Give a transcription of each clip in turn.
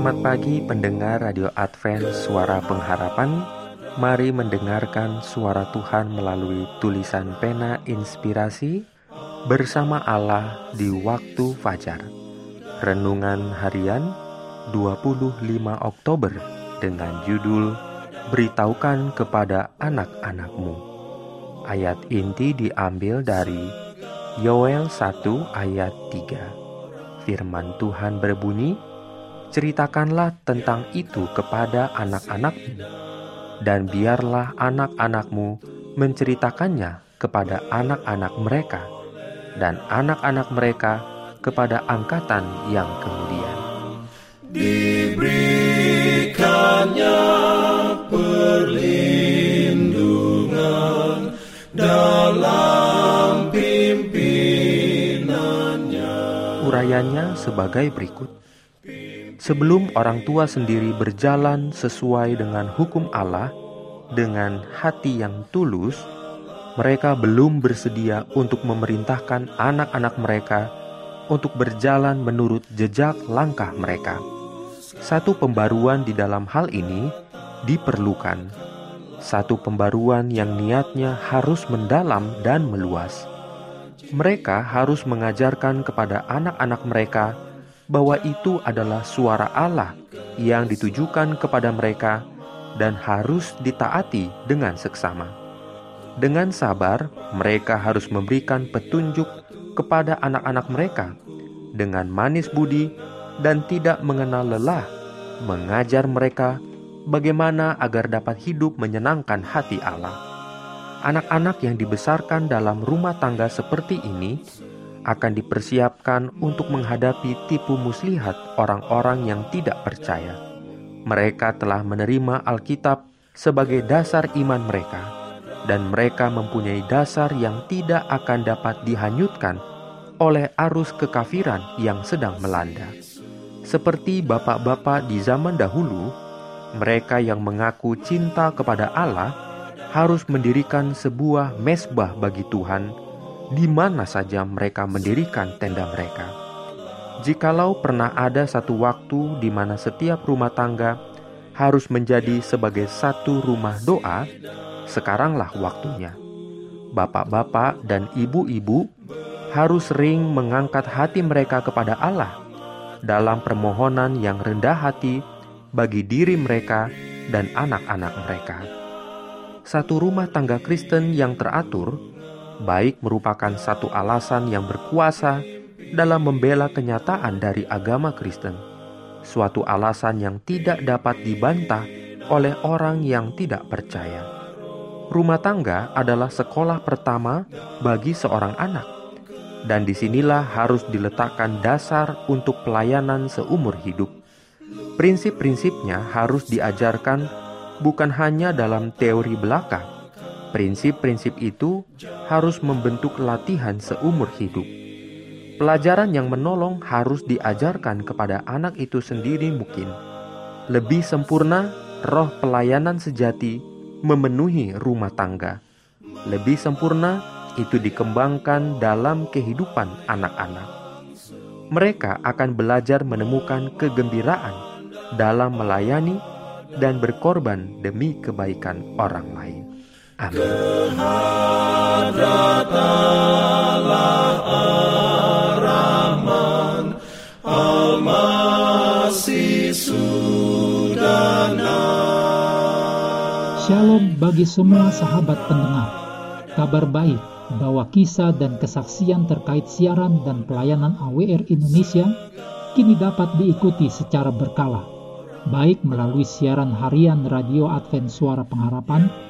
Selamat pagi pendengar Radio Advent Suara Pengharapan Mari mendengarkan suara Tuhan melalui tulisan pena inspirasi bersama Allah di waktu fajar. Renungan harian 25 Oktober dengan judul Beritahukan kepada anak-anakmu. Ayat inti diambil dari Yoel 1 ayat 3. Firman Tuhan berbunyi, Ceritakanlah tentang itu kepada anak-anakmu dan biarlah anak-anakmu menceritakannya kepada anak-anak mereka, dan anak-anak mereka kepada angkatan yang kemudian. Diberikannya perlindungan dalam pimpinannya. Urayanya sebagai berikut. Sebelum orang tua sendiri berjalan sesuai dengan hukum Allah dengan hati yang tulus, mereka belum bersedia untuk memerintahkan anak-anak mereka untuk berjalan menurut jejak langkah mereka. Satu pembaruan di dalam hal ini diperlukan. Satu pembaruan yang niatnya harus mendalam dan meluas. Mereka harus mengajarkan kepada anak-anak mereka bahwa itu adalah suara Allah yang ditujukan kepada mereka dan harus ditaati dengan seksama. Dengan sabar, mereka harus memberikan petunjuk kepada anak-anak mereka dengan manis budi dan tidak mengenal lelah, mengajar mereka bagaimana agar dapat hidup menyenangkan hati Allah. Anak-anak yang dibesarkan dalam rumah tangga seperti ini akan dipersiapkan untuk menghadapi tipu muslihat orang-orang yang tidak percaya. Mereka telah menerima Alkitab sebagai dasar iman mereka, dan mereka mempunyai dasar yang tidak akan dapat dihanyutkan oleh arus kekafiran yang sedang melanda. Seperti bapak-bapak di zaman dahulu, mereka yang mengaku cinta kepada Allah harus mendirikan sebuah mesbah bagi Tuhan di mana saja mereka mendirikan tenda mereka. Jikalau pernah ada satu waktu di mana setiap rumah tangga harus menjadi sebagai satu rumah doa, sekaranglah waktunya. Bapak-bapak dan ibu-ibu harus sering mengangkat hati mereka kepada Allah dalam permohonan yang rendah hati bagi diri mereka dan anak-anak mereka. Satu rumah tangga Kristen yang teratur baik merupakan satu alasan yang berkuasa dalam membela kenyataan dari agama Kristen, suatu alasan yang tidak dapat dibantah oleh orang yang tidak percaya. Rumah tangga adalah sekolah pertama bagi seorang anak, dan di sinilah harus diletakkan dasar untuk pelayanan seumur hidup. Prinsip-prinsipnya harus diajarkan bukan hanya dalam teori belaka, Prinsip-prinsip itu harus membentuk latihan seumur hidup. Pelajaran yang menolong harus diajarkan kepada anak itu sendiri mungkin. Lebih sempurna, roh pelayanan sejati memenuhi rumah tangga. Lebih sempurna, itu dikembangkan dalam kehidupan anak-anak. Mereka akan belajar menemukan kegembiraan dalam melayani dan berkorban demi kebaikan orang lain. Amin. Shalom bagi semua sahabat pendengar. Kabar baik bahwa kisah dan kesaksian terkait siaran dan pelayanan AWR Indonesia kini dapat diikuti secara berkala, baik melalui siaran harian Radio Advent Suara Pengharapan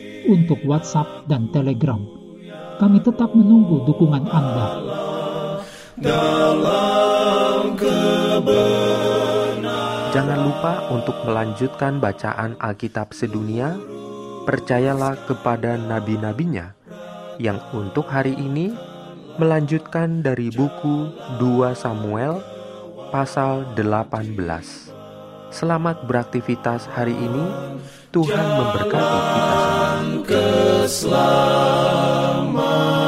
untuk WhatsApp dan Telegram. Kami tetap menunggu dukungan Anda. Jangan lupa untuk melanjutkan bacaan Alkitab sedunia. Percayalah kepada nabi-nabinya yang untuk hari ini melanjutkan dari buku 2 Samuel pasal 18. Selamat beraktivitas hari ini. Tuhan memberkati kita semua.